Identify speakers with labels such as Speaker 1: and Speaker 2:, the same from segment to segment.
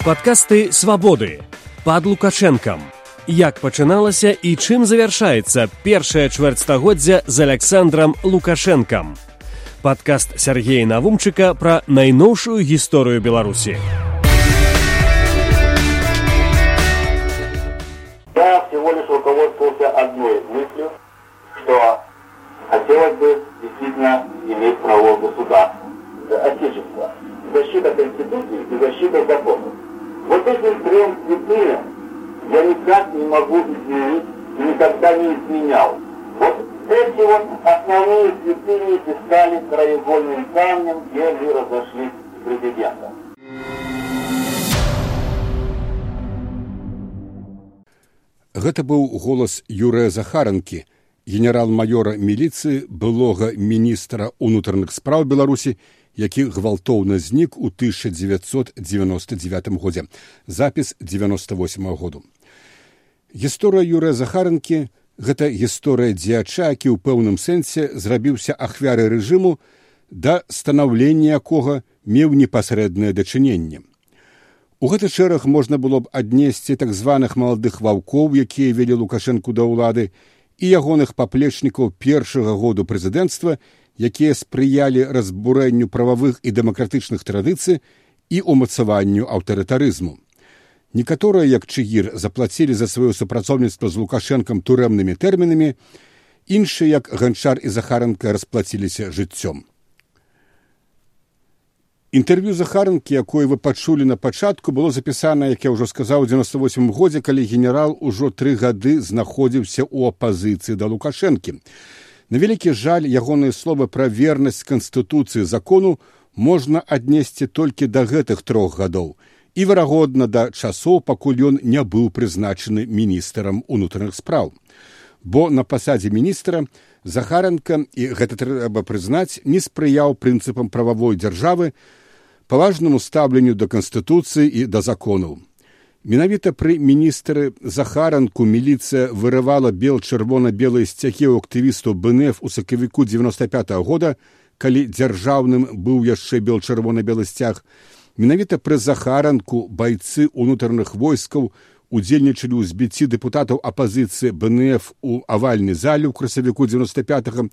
Speaker 1: Падкасты свабоды пад лукашэнкам. Як пачыналася і чым завяршаецца першае чвэрцьстагоддзя з Александром Лукашэнкам. Падкаст Сергея Навумчыка пра найноўшую гісторыю Беларусі.
Speaker 2: Я всего лишь руководствовался одной мыслью, что хотелось бы действительно иметь право государства, отечества, защита Конституции и защита законов. Вот этим трем святыням я никак не могу изменить никогда не изменял. Вот эти вот основные святыни и стали краеугольным камнем, где мы разошлись с президентом.
Speaker 3: Гэта быў голас Юрыя Захаранкі, генерал-маёра міліцыі былога міністра ўнутраных спраў Беларусі, які гвалтоўна знік у 1999 годзе запіс 98 -го году. Гісторыя Юрыя Захаранкі гэта гісторыя дзеяча, які ў пэўным сэнсе зрабіўся ахвяры рэжыму да станаўлення якога меў непасрэднае дачыненне. У гэты шэраг можна было б аднесці так званых маладых ваўкоў, якія вялі лукашэнку да ўлады і ягоных паплечнікаў першага году прэзідэнцтва, якія спрыялі разбурэнню прававых і дэмакратычных традыцый і ўмацаванню аўтарытарызму. Некаторыя, як чыгір заплацілі за сваё супрацоўніцтва з лукашэнкам турэмнымі тэрмінамі, іншыя, як ганчар і захаранка расплаціліся жыццём. Інтэрв'ю захаранкі, якое вы пачулі на пачатку, было запісана, як я ўжо сказаў 98 годзе, калі генерал ужо тры гады знаходзіўся ў апазіцыі да лукашэнкі. На вялікі жаль ягоныя словы пра вернасць канстытуцыі закону можна аднесці толькі да гэтых трох гадоў і верагодна да часоў, пакуль ён не быў прызначаны міністрам унутраных спраў. Бо на пасадзе міністра захаранка і гэта трэба прызнаць не спрыяў прынцыпам прававой дзяржавы, паважнаму стаўленню да канстытуцыі і да законаў. Менавіта пры міністры захаранку міліцыя вырывала бел чырвона-белыя сцягі ў актывістаў бнф у сакавіку 95 -го года, калі дзяржаўным быў яшчэ бел чырвона-белы сцяг. Менавіта пры захаранку байцы ўнутраных войскаў удзельнічалі ў збіцці дэпутатаў апазіцыі бнф у авальнай зале ў красавіку 95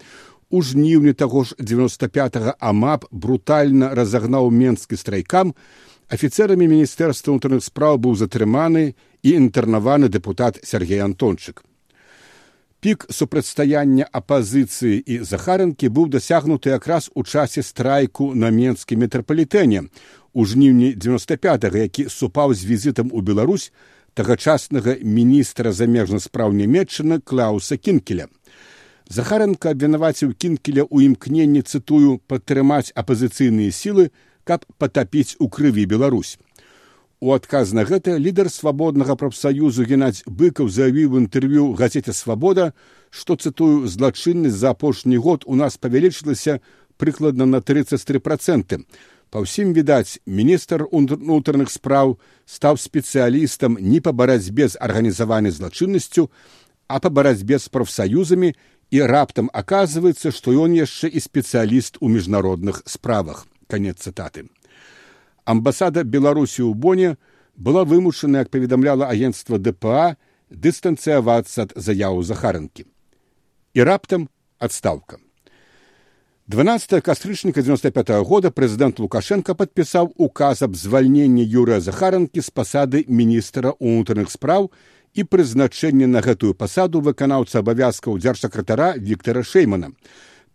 Speaker 3: у жніўні таго ж 95 амап брутальна разагнаў менскі страйкам афіцэрамі міністэрства ўнутраных спраў быў затрыманы і інтэрнаваны дэпутат сергей антончык пік супрацьстаяння апазіцыі і захаранкі быў дасягнуты якраз у часе страйку на менскім метрапалітэне у жніўні 95 які супаў з візітам у беларусь тагачаснага міністра замежных спраў нямметчына клауса кінкеля Захаренко абвінаваціў кінкеля ў імкненні цытую падтрымаць апазіцыйныя сілы, каб патапіць у крыві Беларусь. У адказ на гэта лідар свабоднага прафсаюзу геннадзь быкаў заявіў інтэрв'ю газете свабода, што цытую злачыннасць за апошні год у нас павялічылася прыкладна на 33 проценты. Па ўсім відаць, міністр унутраных спраў стаў спецыялістам не па барацьбе з арганізаванай злачыннасцю, а па барацьбе з прафсаюзамі і раптам аказваецца, што ён яшчэ і спецыяліст у міжнародных справах канец цытаты. Амбасада Беларусі ў Боне была вымушана, як паведамляла агенцтва ДПА дыстанцыявацца ад заяву захаранкі. І раптам адстаўка. 12 кастрычніка 95 -го года прэзідэнт Лукашенко падпісаў указ аб звальненні Юрыя Захаранкі з пасады міністра ўнутраных спраў і прызначэнне на гэтую пасаду выканаўца абавязкаў дзяржсакратара Віктора Шеймана.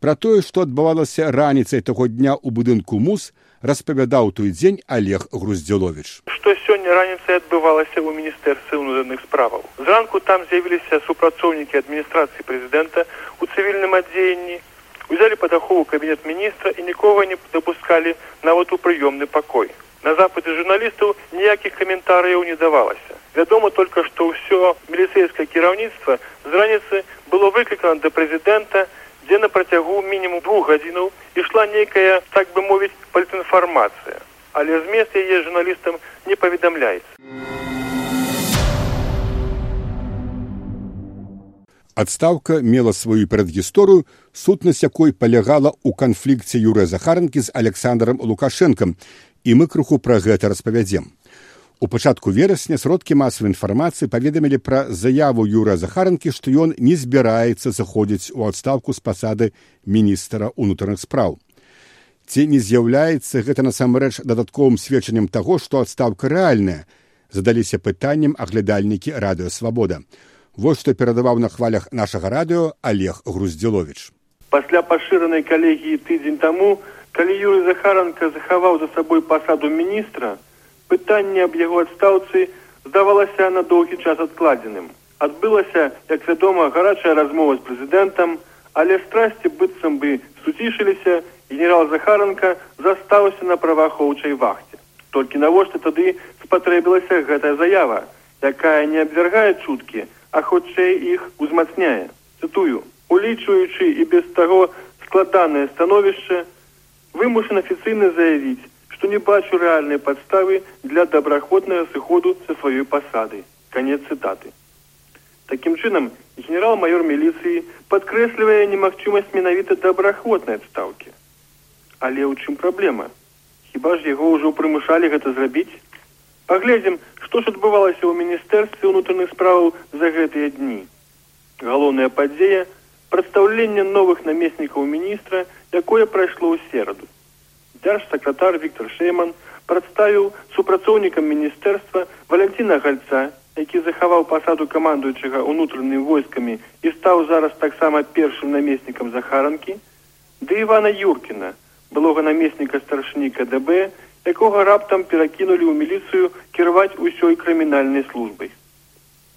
Speaker 3: Пра тое, што адбывалася раніцай таго дня ў будынку мус, распавядаў той дзень Олег Груздзялович.
Speaker 4: Што сёння раніцай адбывалася ў міністэрстве ўнутраных справаў. Зранку там з'явіліся супрацоўнікі адміністрацыі прэзідэнта у цывільным адзеянні, узялі пад ахову кабінет міністра і нікога не дапускалі нават у прыёмны пакой. На запыты журналістаў ніякіх каментарыяў не давалася. Вядома только, што ўсё міліцэйскае кіраўніцтва з раніцы было выклікана да прэзідэнта, дзе на працягу мінімум двух гадзінаў ішла нейкая так бы мовіць пальтынфармацыя, але змест яе журналістам не паведамляецца.
Speaker 3: Адстаўка мела сваю перадгісторыю, сутнасць якой палягала ў канфлікце Юрыя Захаранкі з Александром Лукашэнкам, і мы крыху пра гэта распавядзем. У пачатку верасня сродкі масавай інфармацыі паведамілі пра заяву юра захаранкі, што ён не збіраецца заходзіць у адстаўку з пасады міністра ўнутраных спраў. Ці не з'яўляецца гэта насамрэч дадатковым сведчаннем таго, што адстаўка рэальная, задаліся пытаннем аглядальнікі радыёвабода. Вось што перадаваў на хвалях нашага радыё Олег Груздзілович.
Speaker 4: Пасля пашыранай калегіі тыдзень таму, калі Юрый Захаранка захаваў за сабой пасаду міністра, пытанне аб яго адстаўцы здавалася на доўгі час адкладзеным. Адбылася як вядома гарачая размова з прэзідэнтам але страсці быццам бы суцішыліся генерал захаранка застаўся на праваахоўчай вахце толькі навошта тады спатрэбілася гэтая заява якая не абвяргае чуткі а хутчэй іх узмацняе. Цытую улічваючы і без таго складанае становішча вымушан афіцыйна заявіць што не бачу рэальнай падставы для добраахвотнага сыходу са сваёй пасады конец цытаты таким чынам генерал-майор міліцыі падкрэслівае немагчымасць менавіта добраахвотнай адстаўкі але ў чым праблема хіба ж яго ўжо прымушалі гэта зрабіць? Паглядзім што ж адбывалася ў міністэрстве ўнутраных справаў за гэтыя дні. Галоўная падзея прадстаўленне новых намеснікаў міністра якое прайшло ў сераду дзяржсакратар Віктор Шейман прадставіў супрацоўнікам міністэрства Валянціна гальца, які захаваў пасаду камандуючага ўнутранымі войскамі і стаў зараз таксама першым намеснікам захаранкі, ды Івана Юркіна, былога намесніка старшыні КДБ, якога раптам перакінулі ў міліцыю кіраваць усёй крымінальнай службай.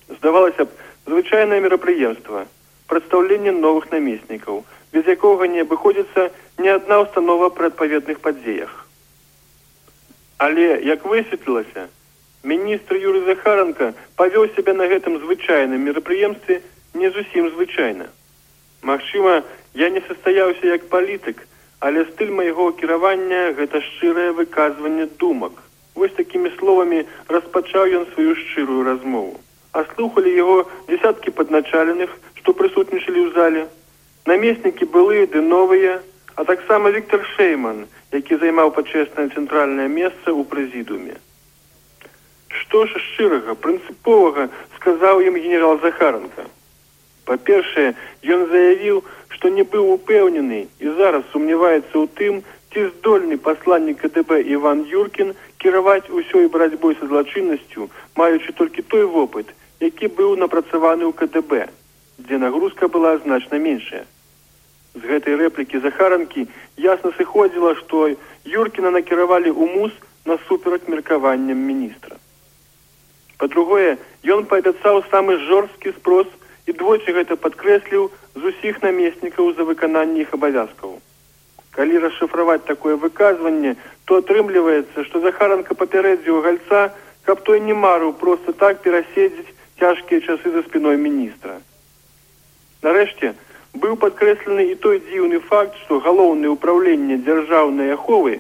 Speaker 4: Здавалася б, звычайнае мерапрыемства, прадстаўленне новых намеснікаў, без якога не абыходзіцца ні адна ўстанова пры адпаведных падзеях. Але як высветлілася, міністр Юры Захаранка павёў сябе на гэтым звычайным мерапрыемстве не зусім звычайна. Магчыма, я не састаяўся як палітык, але стыль майго кіравання гэта шчырае выказванне думак. Вось такімі словамі распачаў ён сваю шчырую размову. А слухалі яго десяткі падначаленых, што прысутнічалі ў зале, намеснікі былыя ды новыя а таксама Віктор шейман які займаў пачеснае цэнтральнае месца ў прэзідуме. Што ж шчырага прынцыповага сказаў ім генерал захаранка па-першае ён заявіў што не быў упэўнены і зараз сумняваецца ў тым ці здольны пасланнік кДб иван юркін кіраваць усёй барацьбой са злачыннасцю маючы толькі той вопыт які быў напрацаваны ў кДб дзе нагрузка была значна меншая з гэтай рэплікі захаранкі ясна сыходзіла што юркіна накіравалі ў мус насуперак меркаванням міністра. Па-другое ён паабяцаў самы жорсткі спрос і двойчы гэта падкрэсліў з усіх намеснікаў за выкананне іх абавязкаў. Калі расшыфраваць такое выказванне то атрымліваецца што захаранка папярэдзіў гальца каб той не марыў просто так пераседзець цяжкія часы за спіной міністра. Нарэшце быў падкрэслены і той дзіўны факт што галоўнае ўправленне дзяржаўнай аховы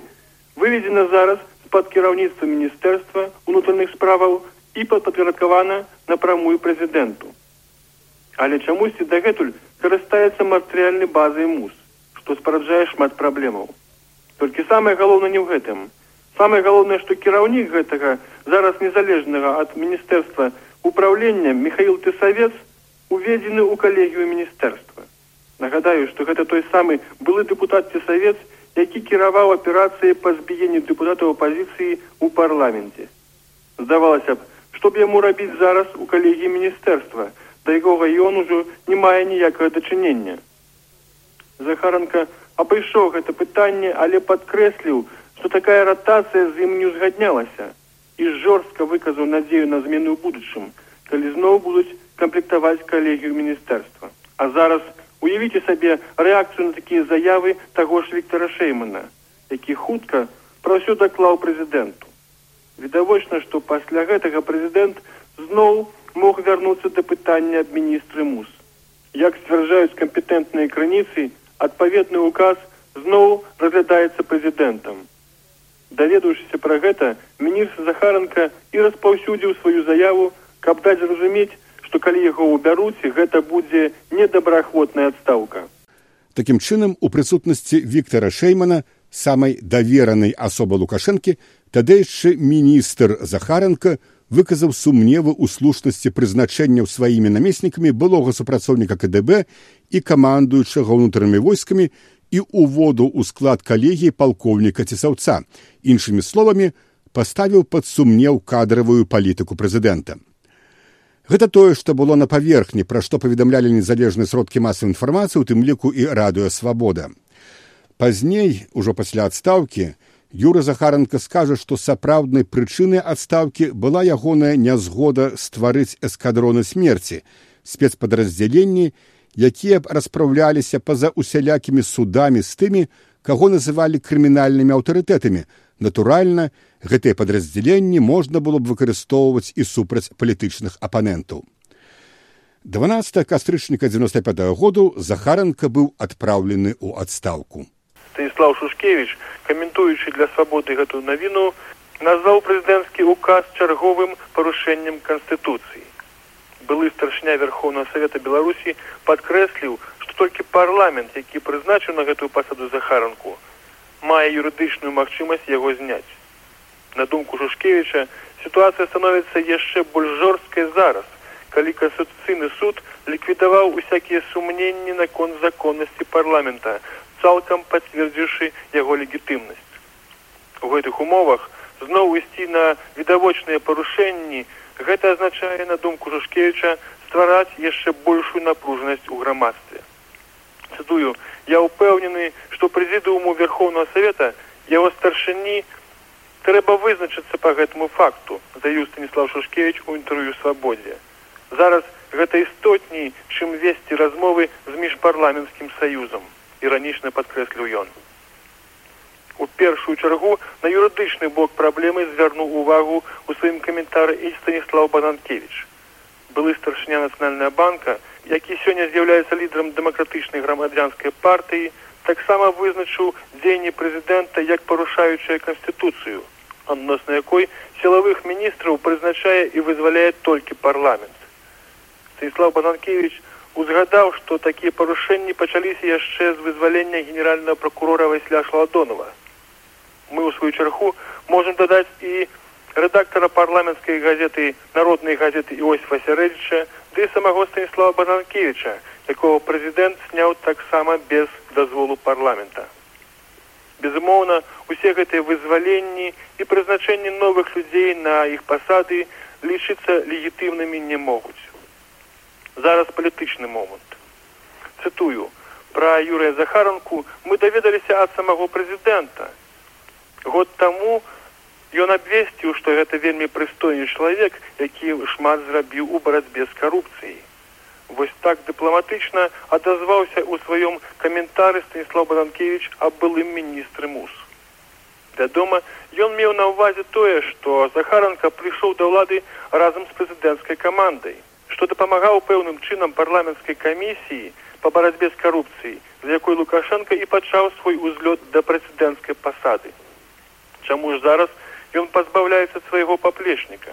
Speaker 4: выведзена зараз з-пад кіраўніцтва міністэрства унутраных справаў і падпарадкавана напрамую прэзідэнту. Але чамусьці дагэтуль карыстаецца матэрыяльнай базай мус што спараджае шмат праблемаў. Толькі самае галоўнае не ў гэтым. Самае галоўнае што кіраўнік гэтага зараз незалежнага ад міністэрства управлення михаил тысавец уведзены ў калегію міністэрства Нагадаю, што гэта той самы былы дэпутат цесавец, які кіраваў аперацыі па збіенню дэпутатаў апазіцыі ў парламенце. Здавалася б, што б яму рабіць зараз у калегі міністэрства, да якога ён ужо не мае ніякага дачынення. Захаранка абышоў гэта пытанне, але падкрэсліў, што такая ратацыя з ім не узгаднялася і жорстка выказаў надзею на змену ў будучым, калі зноў будуць камплектаваць калегію міністэрства. А зараз уявіце сабе рэакцыю на такія заявы таго ж Віктора шеймана які хутка пра ўсё даклаў прэзідэнту. Відавочна што пасля гэтага прэзідэнт зноў мог вярнуцца да пытання аб міністры мус. Як сцвярджаюць кампетэнтныя крыніцы адпаведны указ зноў разглядаецца прэзідэнтам. Даведаўшыся пра гэта міністр захаранка і распаўсюдзіў сваю заяву каб даць зразумець што калі яго ўбяруць гэта будзе недобраахвотная адстаўка
Speaker 3: такім чынам у прысутнасці Віктора шеймана самай даверанай асобы лукашэнкі тадайшы міністр захаранка выказаў сумневы ў слушнасці прызначэнняў сваімі намеснікамі былога супрацоўніка кДб і камандуючага ўнутранымі войскамі і ўводу ў склад калегіі палкоўніка цесаўца іншымі словамі паставіў пад сумнеў кадравую палітыку прэзідэнта гэта тое што было на паверхні пра што паведамлялі незалежныя сродкі масавай інфармацыі у тым ліку і радыё свабода. Пазней ужо пасля адстаўкі юра захаранка скажа што сапраўднай прычынай адстаўкі была ягоная нязгода стварыць эскадроны смерці спецпадраздзяленні якія б распраўляліся па-за усялякімі судамі з тымі каго называлі крымінальнымі аўтарытэтамі натуральна гэтыя падраздзяленні можна было б выкарыстоўваць і супраць палітычных апанентаў. 12 кастрычніка 95 -го году захаранка быў адпраўлены ў адстаўку.
Speaker 4: Станіслав шушкевич каментуючы для свабоды гэтую навіну назваў прэзідэнцкі указ чарговым парушэннем канстытуцыі. Былы старшня верховного совета беларусі падкрэсліў што толькі парламент які прызначыў на гэтую пасаду захаранку мае юрыдычную магчымасць яго зняць на думку шушкевича сітуацыя становіцца яшчэ больш жорсткай зараз калі кансстытуцыйны суд ліквідаваў усякія сумненні наконт законнасці парламента цалкам пацвердзіўшы яго легітымнасць. У гэтых умовах зноў ісці на відавочныя парушэнні гэта азначае на думку жушкевіча ствараць яшчэ большую напружанасць у грамадстве. Цытую я ўпэўнены, што прэзідыуму верхоўнага савета яго старшыні трэба вызначыцца па гэтаму факту заю станіслав шушкевич у інтэрв'ю свабодзе. Зараз гэта істотней, чым весці размовы з міжпарламенцкім саюзам іранічна падкрэсліў ён у першую чаргу на юрыдычны бок праблемы звярнуў увагу у сваім каментары і станіслав бананкевич былы старшыня нацыянальная банка які сёння з'яўляецца лідарам дэмакратычнай грамадзянскай партыі таксама вызначыў дзеянні прэзідэнта як парушаючая канстытуцыю адносна якой сілавых міністраў прызначае і вызваляе толькі парламент. Станіслав бананкевич узгадаў што такія парушэнні пачаліся яшчэ з вызвалення генеральнага прокурора васля шладонова мы ў сваю чарху можем дадаць і рэдактара парламенцкай газеты народнай газеты іосифа сярэдзіча ды самого станіслава бананкевича якого прэзідэнт сняў таксама без дазволу парламента безумоўна усе гэтыя вызваленні і прызначэнні новых людзей на іх пасады лічыцца легітымнымі не могуць. Зараз палітычны момант. Цытую. Пра юрыя захаранку мы даведаліся ад самого прэзідэнта. Год таму ён абвесціў што гэта вельмі прыстойны чалавек які шмат зрабіў у барацьбе з карупцыяй вось так дыпламатычна адазваўся ў сваём каментары станіслав бананкевич аб былым міністры мус. Вядома ён меў на ўвазе тое што захаранка прыйшоў да ўлады разам з прэзідэнцкай камандай што дапамагаў пэўным чынам парламенцкай камісіі па барацьбе з карупцыяй з якой лукашенко і пачаў свой узлёт да прэцэдэнцкай пасады. Чаму ж зараз ён пазбаўляецца свайго паплечніка?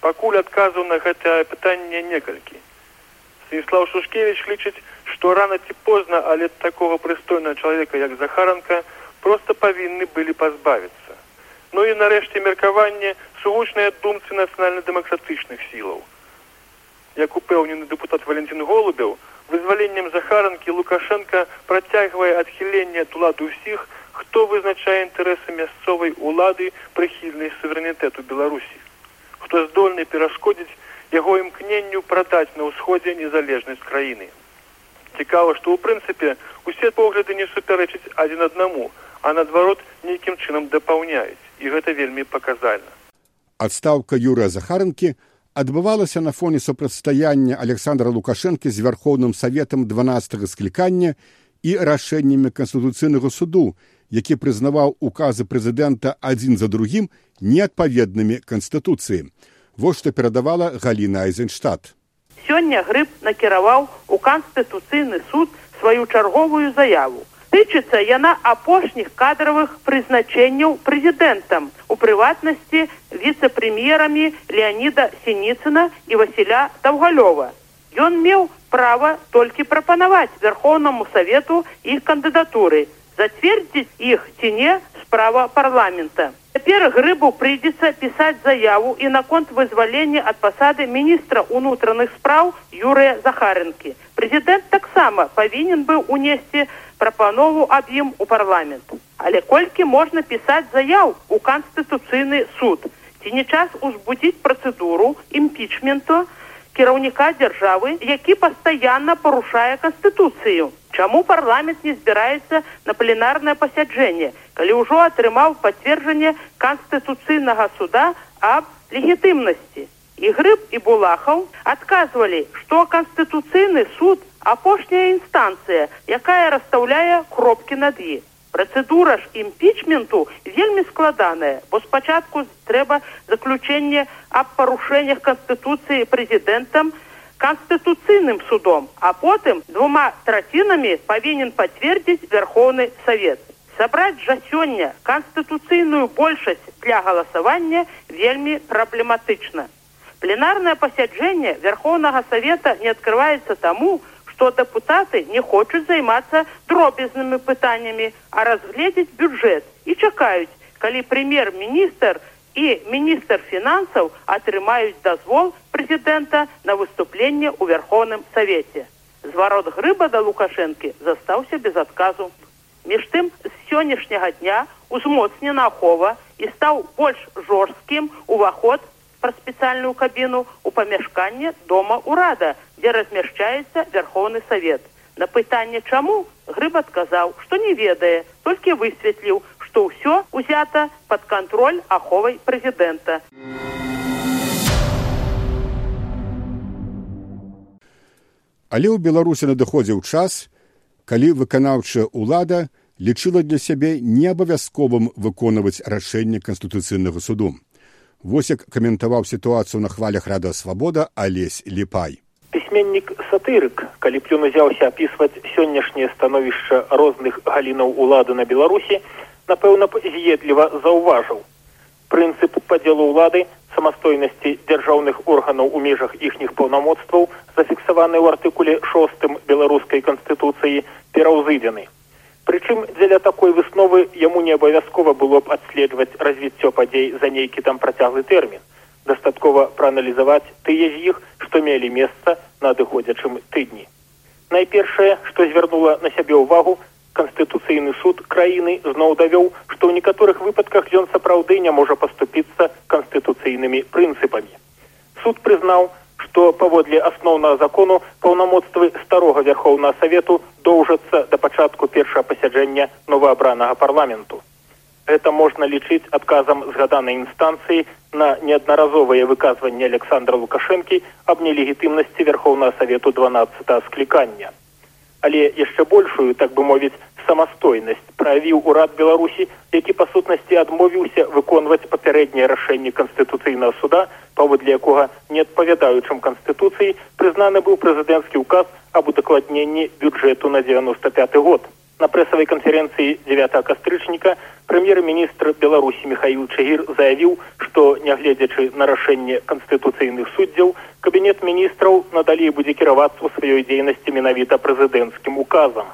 Speaker 4: Пакуль адказаў на гэтае пытанне некалькі станіслав шушкевич лічыць што рана ці позна але такога прыстойнага чалавека як захаранка просто павінны былі пазбавіцца. Ну і нарэшце меркаванне сугучныя думцы нацыянальна-дэмакратычных сілаў. Як упэўнены депутат валентин голубяў вызваленнем захаранкі лукашенко працягвае адхіленне ад улады ўсіх хто вызначае інтарэсы мясцовай улады прыхільнай суверэнітэту беларусі. Хто здольны перашкодзіць яго імкненню прадаць на ўсходзе незалежнасць краіны цікава што ў прынцыпе усе погляды не супярэчыць адзін аднаму а наадварот нейкім чынам дапаўняюць. І гэта вельмі паказальна.
Speaker 3: Адстаўка юрыя захаранкі адбывалася на фоне супрацьстаяння александра лукашэнкі з вярхоўным саветам два склікання і рашэннямі канстытуцыйнага суду які прызнаваў указы прэзідэнта адзін за другім неадпаведнымі канстытуцыі вось што перадавала галіна айзенштадт.
Speaker 5: Сёння грыб накіраваў у канстытуцыйны суд сваю чарговую заяву. Тычыцца яна апошніх кадравых прызначэнняў прэзідэнтам у прыватнасці віцэ-прэм'ерамі леаніда сініцына і васіля таўгалёва ён меў права толькі прапанаваць вярхоўнаму савету іх кандыдатуры зацвердзіць іх ці не справа парламента. Цяпер грыбу прыйдзецца пісаць заяву і наконт вызвалення ад пасады міністра ўнутраных спраў Юрыя Захарынкі. Прэзідэнт таксама павінен быў унесці прапанову аб ім у парламент. Але колькі можна пісаць заяў у канстытуцыйны суд? Ці не час узбудзіць працэдуру імпічменту, кіраўніка дзяржавы які пастаянна парушае канстытуцыю чаму парламент не збіраецца на пленарнае пасяджэнне калі ўжо атрымаў пацверджанне канстытуцыйнага суда аб легітымнасці і грыб і булахаў адказвалі што канстытуцыйны суд апошняя інстанцыя якая расстаўляе кропкі над іх Працэдура ж імпічменту вельмі складаная, бо спачатку трэба заключэнне аб парушэннях канстытуцыі прэзідэнтам канстытуцыйным судом, а потым двума трацінамі павінен пацвердзіць вярхоўны савет. Сабраць жа сёння канстытуцыйную большасць для галасавання вельмі праблематычна. Пленарнае пасяджэнне вярхоўнага савета не адкрываецца таму, што дэпутаты не хочуць займацца дробязнымі пытаннямі, а разгледзець бюджэт і чакаюць, калі прэм'ер-міністр і міністр фінансаў атрымаюць дазвол прэзідэнта на выступленне ў вярхоўным савеце. Зварот грыба да лукашэнкі застаўся без адказу. Між тым з сённяшняга дня узмоцнена ахова і стаў больш жорсткім уваход пра спецыяльную кабіну ў памяшканне дома ўрада, дзе размяшчаецца вярхоўны савет. На пытанне чаму грыб адказаў, што не ведае, толькі высветліў, што ўсё ўзята пад кантроль аховай прэзідэнта.
Speaker 3: Але ў беларусі надыходзіў час, калі выканаўчая ўлада лічыла для сябе неабавязковым выконваць рашэнне канстытуцыйнага суду. Вось як каментаваў сітуацыю на хвалях рада свабода алесь ліпай
Speaker 6: пісьменнік сатырык калі б ён узяўся апісваць сённяшняе становішча розных галінаў улады на беларусі напэўна з'едліва заўважыў прынцып падзелу ўлады самастойнасці дзяржаўных органаў у межах іхніх паўнамоцтваў зафіксаваны ў артыкуле шостым беларускай канстытуцыі пераўзыдзены Прычым дзеля такой высновы яму не абавязкова было б адследаваць развіццё падзей за нейкі там працяглы тэрмін. Дастаткова прааналізаваць тыя з іх, што мелі месца на адыходзячым тыдні. Найпершае, што звярнула на сябе ўвагу, канстытуцыйны суд краіны зноў давёў, што ў некаторых выпадках ён сапраўды не можа паступіцца канстытуцыйнымі прынцыпамі. Суд прызнаў, што паводле асноўнага закону паўнамоцтвы старога вярхоўнага савету доўжацца да пачатку першага пасяджэння новаабранага парламенту. Это можна лічыць адказам згаданай інстанцыі на неаднаразовае выказванне Александра Лукашэнкі аб нелегітымнасці вярхоўнага савету 12 склікання. Але яшчэ большую, так бы мовіць, самастойнасць праявіў урад беларусі які па сутнасці адмовіўся выконваць папярэдняе рашэнне канстытуцыйнага суда паводле якога не адпавядаючым канстытуцыі прызнаны быў прэзідэнцкі ўказ аб удакладненні бюджэту на девяносто пятый год на прэсавай канферэнцыі 9 кастрычніка прэм'ер-міністр беларусі михаил чагір заявіў што нягледзячы на рашэнне канстытуцыйных суддзяў кабінет міністраў надалей будзе кіравацца ў сваёй дзейнасці менавіта прэзідэнцкім указам.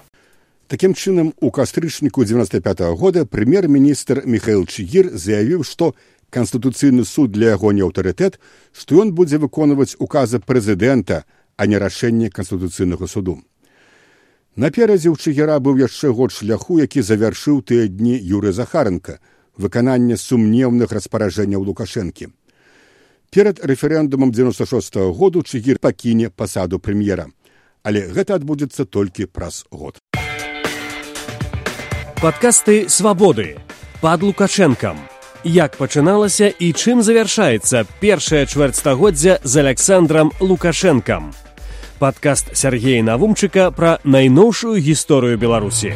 Speaker 3: Такім чынам у кастрычніку 95 -го года прэм'ер-міністр михаил чигір заявіў што канстытуцыйны суд для яго не аўтарытэт што ён будзе выконваць указы прэзідэнта а не рашэнне канстытуцыйнага суду Наперадзе ў чыгера быў яшчэ год шляху, які завяршыў тыя дні Юры Захарынка, выкананне сумнеўных распаражэнняў Лукашэнкі. Перад рэферэндумам 96 -го году Чгір пакіне пасаду прэм'ера, але гэта адбудзецца толькі праз год.
Speaker 1: Падкасты свабоды пад лукашэнкам. Як пачыналася і чым завяршаецца першае чвэрцьстагоддзя з Александром Лукашэнкам падкаст Сергея Навумчыка пра найноўшую гісторыю Беларусі.